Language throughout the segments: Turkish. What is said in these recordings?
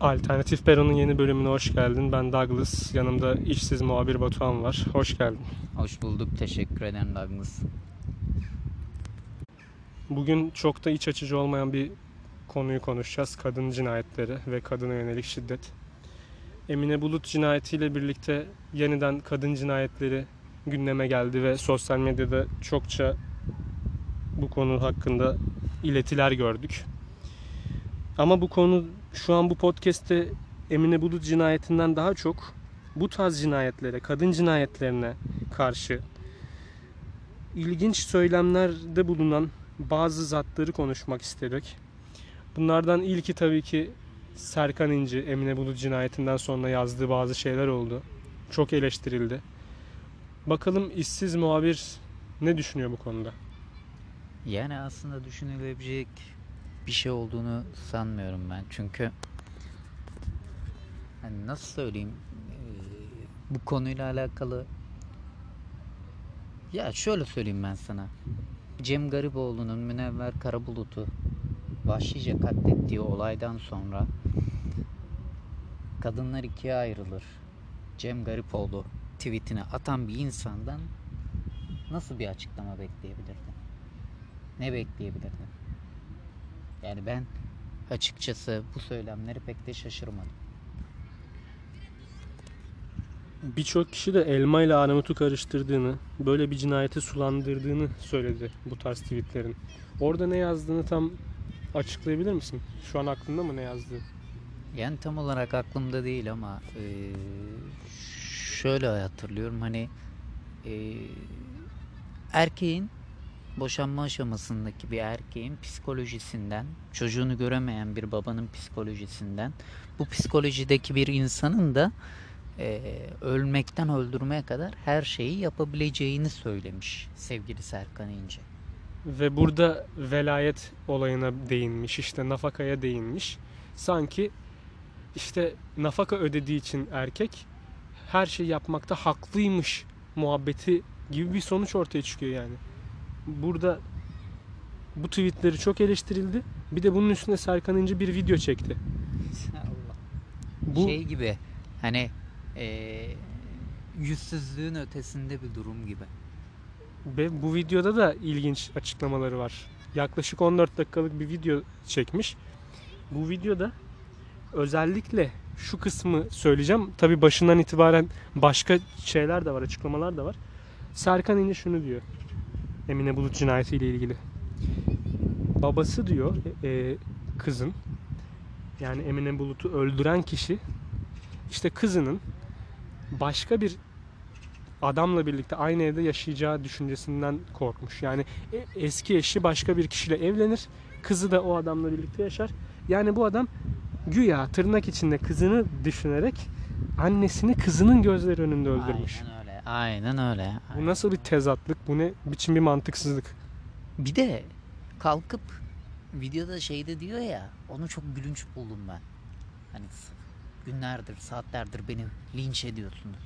Alternatif Peron'un yeni bölümüne hoş geldin. Ben Douglas. Yanımda işsiz muhabir Batuhan var. Hoş geldin. Hoş bulduk. Teşekkür ederim Douglas. Bugün çok da iç açıcı olmayan bir konuyu konuşacağız. Kadın cinayetleri ve kadına yönelik şiddet. Emine Bulut cinayetiyle birlikte yeniden kadın cinayetleri gündeme geldi ve sosyal medyada çokça bu konu hakkında iletiler gördük. Ama bu konu şu an bu podcast'te Emine Bulut cinayetinden daha çok bu tarz cinayetlere, kadın cinayetlerine karşı ilginç söylemlerde bulunan bazı zatları konuşmak istedik. Bunlardan ilki tabii ki Serkan İnci, Emine Bulut cinayetinden sonra yazdığı bazı şeyler oldu. Çok eleştirildi. Bakalım işsiz muhabir ne düşünüyor bu konuda? Yani aslında düşünülebilecek bir şey olduğunu sanmıyorum ben. Çünkü hani nasıl söyleyeyim bu konuyla alakalı ya şöyle söyleyeyim ben sana. Cem Garipoğlu'nun Münevver Karabulut'u vahşice katlettiği olaydan sonra kadınlar ikiye ayrılır. Cem Garipoğlu tweetini atan bir insandan nasıl bir açıklama bekleyebilirdin? Ne bekleyebilirdin? Yani ben açıkçası bu söylemleri pek de şaşırmadım. Birçok kişi de elma ile armutu karıştırdığını, böyle bir cinayete sulandırdığını söyledi bu tarz tweetlerin. Orada ne yazdığını tam açıklayabilir misin? Şu an aklında mı ne yazdığı? Yani tam olarak aklımda değil ama eee, şöyle hatırlıyorum hani eee, erkeğin boşanma aşamasındaki bir erkeğin psikolojisinden çocuğunu göremeyen bir babanın psikolojisinden bu psikolojideki bir insanın da eee, ölmekten öldürmeye kadar her şeyi yapabileceğini söylemiş sevgili Serkan İnce. Ve burada velayet olayına değinmiş, işte nafakaya değinmiş. Sanki işte nafaka ödediği için erkek her şeyi yapmakta haklıymış muhabbeti gibi bir sonuç ortaya çıkıyor yani. Burada bu tweetleri çok eleştirildi. Bir de bunun üstüne Serkan İnce bir video çekti. Allah. Bu Şey gibi hani eee yüzsüzlüğün ötesinde bir durum gibi. Ve bu videoda da ilginç açıklamaları var. Yaklaşık 14 dakikalık bir video çekmiş. Bu videoda özellikle şu kısmı söyleyeceğim. Tabi başından itibaren başka şeyler de var, açıklamalar da var. Serkan İnce şunu diyor. Emine Bulut cinayetiyle ilgili. Babası diyor e, kızın yani Emine Bulut'u öldüren kişi işte kızının başka bir adamla birlikte aynı evde yaşayacağı düşüncesinden korkmuş. Yani e- eski eşi başka bir kişiyle evlenir. Kızı da o adamla birlikte yaşar. Yani bu adam güya tırnak içinde kızını düşünerek annesini kızının gözleri önünde öldürmüş. Aynen öyle. Aynen öyle. Bu nasıl bir tezatlık? Bu ne biçim bir mantıksızlık? Bir de kalkıp videoda şeyde diyor ya onu çok gülünç buldum ben. Hani günlerdir, saatlerdir beni linç ediyorsunuz.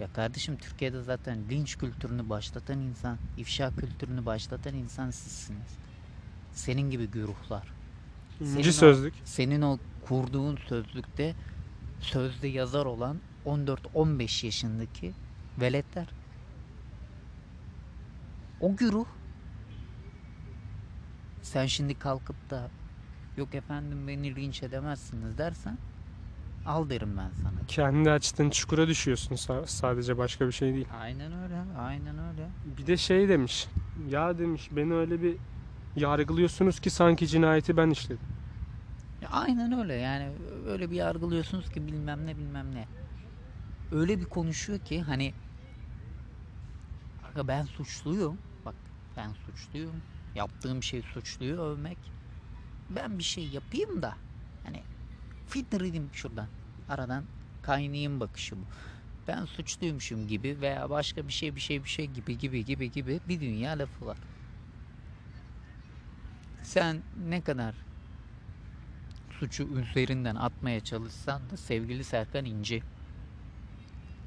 Ya kardeşim Türkiye'de zaten linç kültürünü başlatan insan, ifşa kültürünü başlatan insan sizsiniz. Senin gibi güruhlar. Senin İnci o- sözlük. Senin o kurduğun sözlükte sözde yazar olan 14-15 yaşındaki veletler. O güruh sen şimdi kalkıp da yok efendim beni linç edemezsiniz dersen al derim ben sana. Kendi açtığın çukura düşüyorsun sa- sadece başka bir şey değil. Aynen öyle, aynen öyle. Bir de şey demiş. Ya demiş beni öyle bir yargılıyorsunuz ki sanki cinayeti ben işledim. Aynen öyle yani öyle bir yargılıyorsunuz ki bilmem ne bilmem ne. Öyle bir konuşuyor ki hani "Aga ben suçluyum. Bak ben suçluyum. Yaptığım şey suçluyu övmek. Ben bir şey yapayım da hani fitner edeyim şuradan. Aradan kaynayayım bakışı bu. Ben suçluymuşum gibi veya başka bir şey bir şey bir şey gibi gibi gibi gibi bir dünya lafı var. Sen ne kadar suçu üzerinden atmaya çalışsan da sevgili Serkan İnce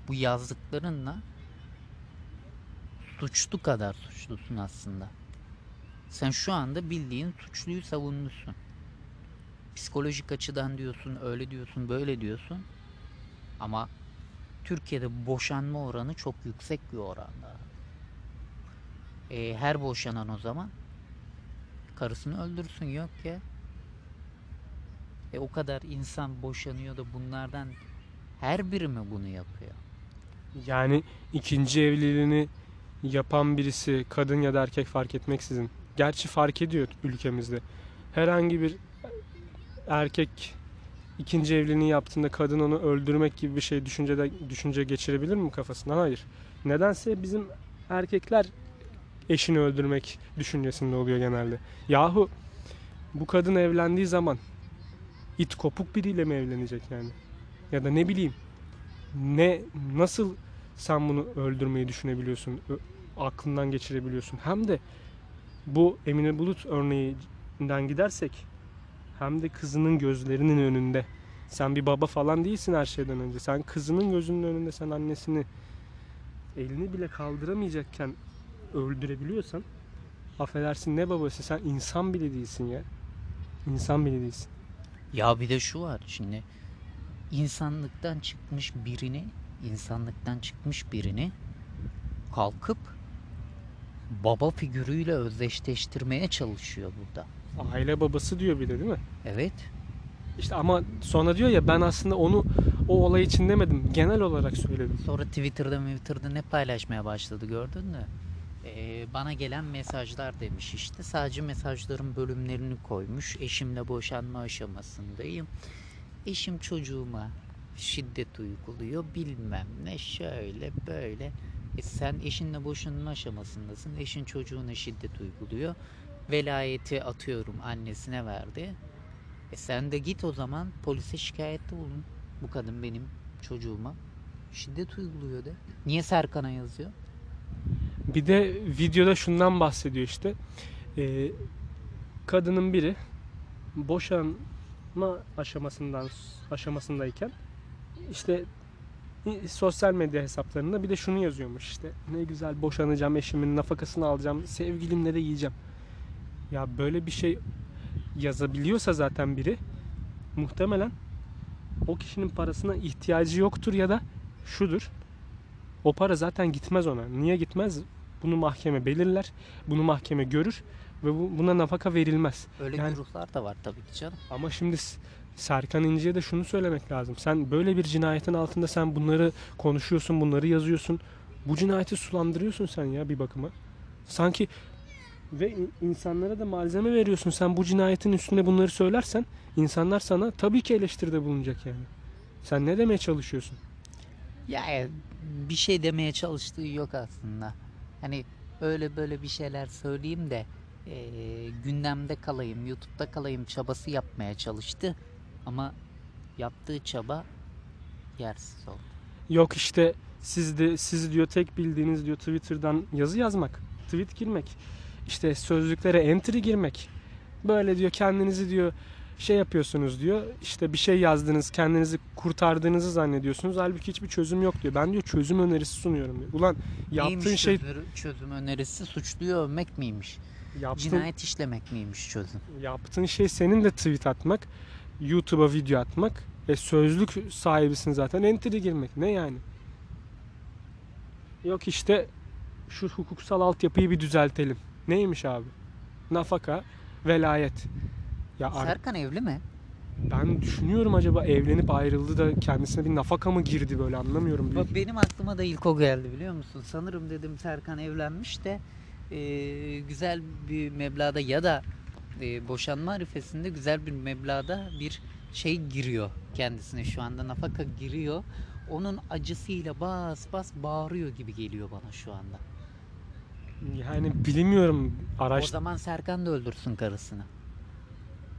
bu yazdıklarınla suçlu kadar suçlusun aslında. Sen şu anda bildiğin suçluyu savunmuşsun. psikolojik açıdan diyorsun, öyle diyorsun, böyle diyorsun. Ama Türkiye'de boşanma oranı çok yüksek bir oranda. E, her boşanan o zaman karısını öldürsün yok ya. E o kadar insan boşanıyor da bunlardan her biri mi bunu yapıyor? Yani ikinci evliliğini yapan birisi kadın ya da erkek fark etmeksizin. Gerçi fark ediyor ülkemizde. Herhangi bir erkek ikinci evliliğini yaptığında kadın onu öldürmek gibi bir şey düşüncede düşünce geçirebilir mi kafasından? Hayır. Nedense bizim erkekler eşini öldürmek düşüncesinde oluyor genelde. Yahu bu kadın evlendiği zaman it kopuk biriyle mi evlenecek yani? Ya da ne bileyim ne nasıl sen bunu öldürmeyi düşünebiliyorsun, aklından geçirebiliyorsun. Hem de bu Emine Bulut örneğinden gidersek hem de kızının gözlerinin önünde. Sen bir baba falan değilsin her şeyden önce. Sen kızının gözünün önünde sen annesini elini bile kaldıramayacakken öldürebiliyorsan affedersin ne babası sen insan bile değilsin ya. İnsan bile değilsin. Ya bir de şu var şimdi insanlıktan çıkmış birini insanlıktan çıkmış birini kalkıp baba figürüyle özdeşleştirmeye çalışıyor burada. Aile babası diyor bir de değil mi? Evet. İşte ama sonra diyor ya ben aslında onu o olay için demedim. Genel olarak söyledim. Sonra Twitter'da Twitter'da ne paylaşmaya başladı gördün mü? Ee, bana gelen mesajlar demiş işte. Sadece mesajların bölümlerini koymuş. Eşimle boşanma aşamasındayım. Eşim çocuğuma şiddet uyguluyor bilmem ne şöyle böyle. E sen eşinle boşanma aşamasındasın. Eşin çocuğuna şiddet uyguluyor. Velayeti atıyorum annesine verdi. E sen de git o zaman polise şikayette bulun. Bu kadın benim çocuğuma şiddet uyguluyor de. Niye Serkan'a yazıyor? Bir de videoda şundan bahsediyor işte. Ee, kadının biri boşanma aşamasından aşamasındayken işte sosyal medya hesaplarında bir de şunu yazıyormuş işte. Ne güzel boşanacağım eşimin nafakasını alacağım sevgilimle de yiyeceğim. Ya böyle bir şey yazabiliyorsa zaten biri muhtemelen o kişinin parasına ihtiyacı yoktur ya da şudur. O para zaten gitmez ona. Niye gitmez? Bunu mahkeme belirler. Bunu mahkeme görür ve bu, buna nafaka verilmez. Öyle Yani- güruhlar da var tabii ki canım. Ama şimdi Serkan İnci'ye de şunu söylemek lazım. Sen böyle bir cinayetin altında sen bunları konuşuyorsun, bunları yazıyorsun. Bu cinayeti sulandırıyorsun sen ya bir bakıma. Sanki ve in- insanlara da malzeme veriyorsun. Sen bu cinayetin üstüne bunları söylersen insanlar sana tabii ki eleştiride bulunacak yani. Sen ne demeye çalışıyorsun? Ya e, bir şey demeye çalıştığı yok aslında. Hani öyle böyle bir şeyler söyleyeyim de e, gündemde kalayım, YouTube'da kalayım çabası yapmaya çalıştı. Ama yaptığı çaba yersiz oldu. Yok işte siz de siz diyor tek bildiğiniz diyor Twitter'dan yazı yazmak, tweet girmek. İşte sözlüklere entry girmek. Böyle diyor kendinizi diyor şey yapıyorsunuz diyor. İşte bir şey yazdınız, kendinizi kurtardığınızı zannediyorsunuz. Halbuki hiçbir çözüm yok diyor. Ben diyor çözüm önerisi sunuyorum diyor. Ulan yaptığın Neymiş şey çözüm, çözüm önerisi suçluyu övmek miymiş? yaptığın, Cinayet işlemek miymiş çözüm? yaptığın şey senin de tweet atmak, YouTube'a video atmak. E sözlük sahibisin zaten. Entry girmek. Ne yani? Yok işte şu hukuksal altyapıyı bir düzeltelim. Neymiş abi? Nafaka, velayet. Ya Serkan evli mi? ben düşünüyorum acaba evlenip ayrıldı da kendisine bir nafaka mı girdi böyle anlamıyorum. Bak benim aklıma da ilk o geldi biliyor musun? Sanırım dedim Serkan evlenmiş de e, güzel bir meblağda ya da e, boşanma arifesinde güzel bir meblağda bir şey giriyor kendisine şu anda nafaka giriyor. Onun acısıyla bas bas bağırıyor gibi geliyor bana şu anda. Yani bilmiyorum O araç zaman Serkan da öldürsün karısını.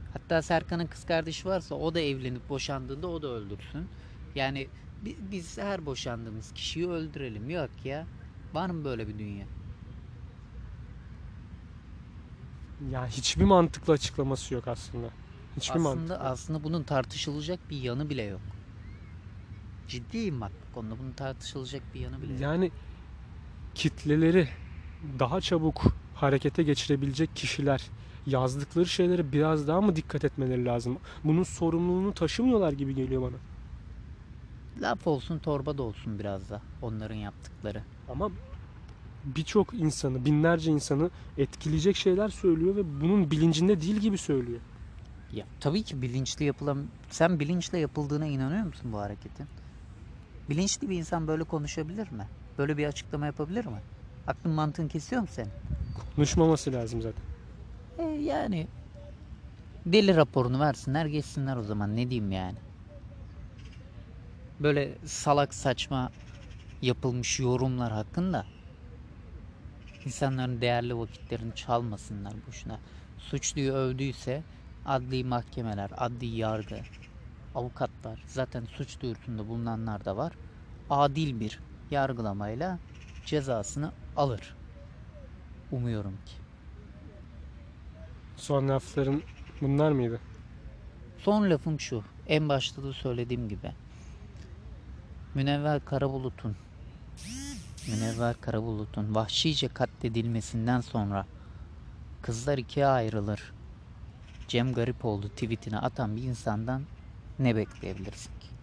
Hatta Serkan'ın kız kardeşi varsa o da evlenip boşandığında o da öldürsün. Yani bi- biz her boşandığımız kişiyi öldürelim. Yok ya. Var mı böyle bir dünya? Ya hiçbir mantıklı açıklaması yok aslında. Hiçbir. Aslında aslında bunun tartışılacak bir yanı bile yok. Ciddiyim bak bu konuda bunun tartışılacak bir yanı bile yok. Yani kitleleri daha çabuk harekete geçirebilecek kişiler yazdıkları şeylere biraz daha mı dikkat etmeleri lazım? Bunun sorumluluğunu taşımıyorlar gibi geliyor bana. Laf olsun torba da olsun biraz da onların yaptıkları. Ama birçok insanı, binlerce insanı etkileyecek şeyler söylüyor ve bunun bilincinde değil gibi söylüyor. Ya tabii ki bilinçli yapılan sen bilinçle yapıldığına inanıyor musun bu hareketin? Bilinçli bir insan böyle konuşabilir mi? Böyle bir açıklama yapabilir mi? Aklın mantığın kesiyor mu senin? Konuşmaması lazım zaten. E yani deli raporunu versinler geçsinler o zaman ne diyeyim yani. Böyle salak saçma yapılmış yorumlar hakkında insanların değerli vakitlerini çalmasınlar boşuna. Suçluyu övdüyse adli mahkemeler, adli yargı, avukatlar zaten suç duyurusunda bulunanlar da var. Adil bir yargılamayla cezasını alır. Umuyorum ki. Son lafların bunlar mıydı? Son lafım şu. En başta da söylediğim gibi. Münevver Karabulut'un Münevver Karabulut'un vahşice katledilmesinden sonra kızlar ikiye ayrılır. Cem Garipoğlu tweetini atan bir insandan ne bekleyebilirsin ki?